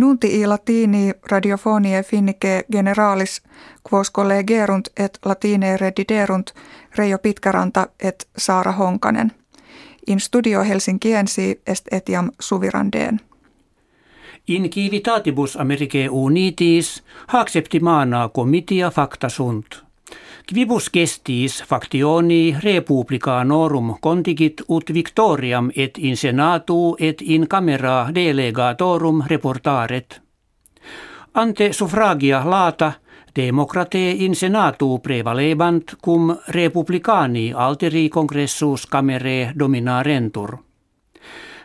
Nunti i latini radiofonie finnike generalis quos collegerunt et latine rediderunt Reijo Pitkäranta et Saara Honkanen. In studio Helsinkiensi est etiam suvirandeen. In civitatibus Americae unitis acceptimana comitia facta sunt. Quibus gestis factioni republicanorum contigit ut victoriam et in senatu et in camera delegatorum reportaret. Ante suffragia lata demokrate in senatu prevalebant cum republicani alteri congressus camere dominarentur.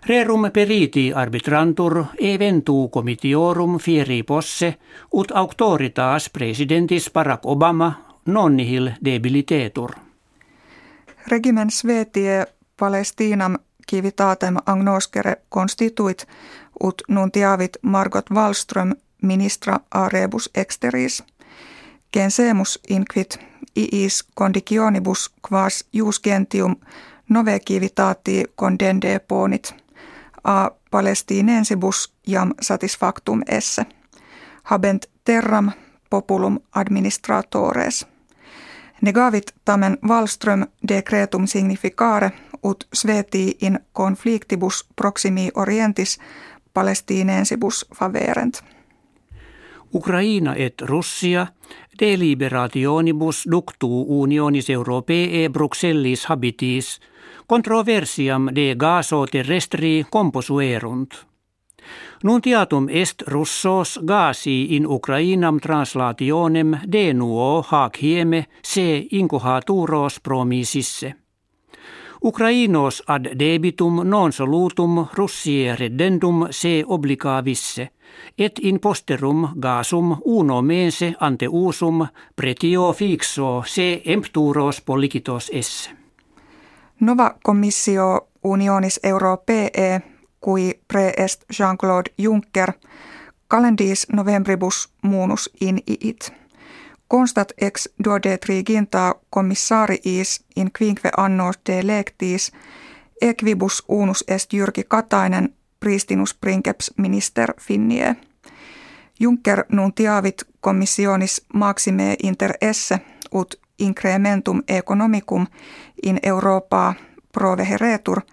Rerum periti arbitrantur eventu comitiorum fieri posse ut auctoritas presidentis Barack Obama non nihil debilitetur. Regimen Svetie Palestinam civitatem agnoscere constituit ut nuntiavit Margot Wallström ministra a rebus exteris. Gensemus inquit iis conditionibus quas jus gentium nove civitati condende ponit a palestinensibus jam satisfactum esse. Habent terram populum administratores – Negavit tamen Wallström decretum significare ut sveti in conflictibus proximi orientis palestinensibus faverent. Ukraina et Russia deliberationibus ductu unionis europee Bruxellis habitis controversiam de gaso terrestri composuerunt. Nuntiatum est russos gasi in Ukrainam translationem denuo hac hieme se incohaturos promisisse. Ukrainos ad debitum non solutum Russie reddendum se obligavisse, et in posterum gasum uno mense ante usum pretio fixo se empturos policitos esse. Nova Comissio Unionis Europee cui preest Jean-Claude Juncker calendis novembribus munus in iit. Constat ex duode triginta commissariis in quinque annos de lectis equibus unus est Jyrki Katainen pristinus princeps minister finnie. Juncker nuntiavit commissionis maxime inter esse ut incrementum economicum in Europa proveheretur –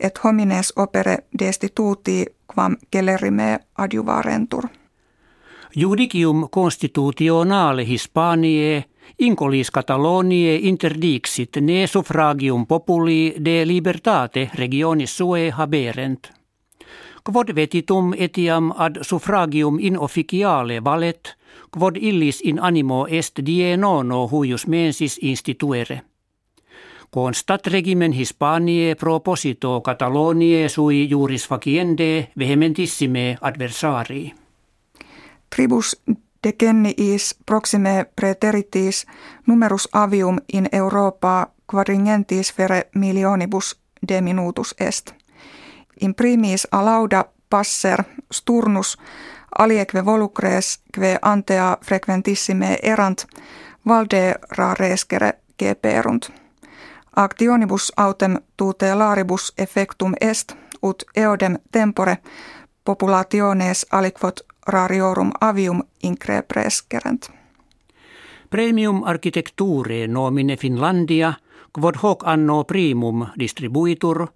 et homines opere destituti quam celerime adjuvarentur. Judicium constitutionale Hispaniae incolis Catalonie interdixit ne suffragium populi de libertate regionis sue haberent. Quod vetitum etiam ad suffragium in officiale valet, quod illis in animo est die nono huius mensis instituere. Constat regimen Hispaniae proposito Catalonie sui juris faciende vehementissime adversarii. Tribus decenniis proxime preteritis numerus avium in Europa quadringentis fere millionibus de minutus est. In primis alauda passer sturnus alieque volucres que antea frequentissime erant valde rarescere geperunt. Actionibus autem tutelaribus effectum est, ut eodem tempore populationes aliquot rariorum avium increprescerent. Premium architecture nomine Finlandia, quod hoc anno primum distribuitur,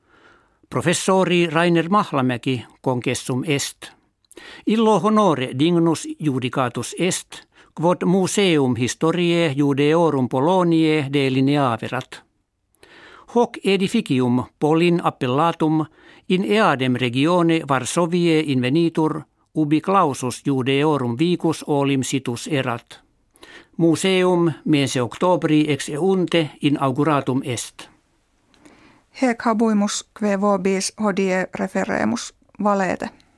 professori Rainer Mahlamäki concessum est. Illo honore dignus judicatus est, quod museum historiae judeorum Poloniae delineaverat hoc edificium polin appellatum in eadem regione Varsovie invenitur ubi clausus judeorum vicus olim situs erat. Museum mense octobri ex eunte inauguratum est. Hec habuimus que vobis hodie referemus valete.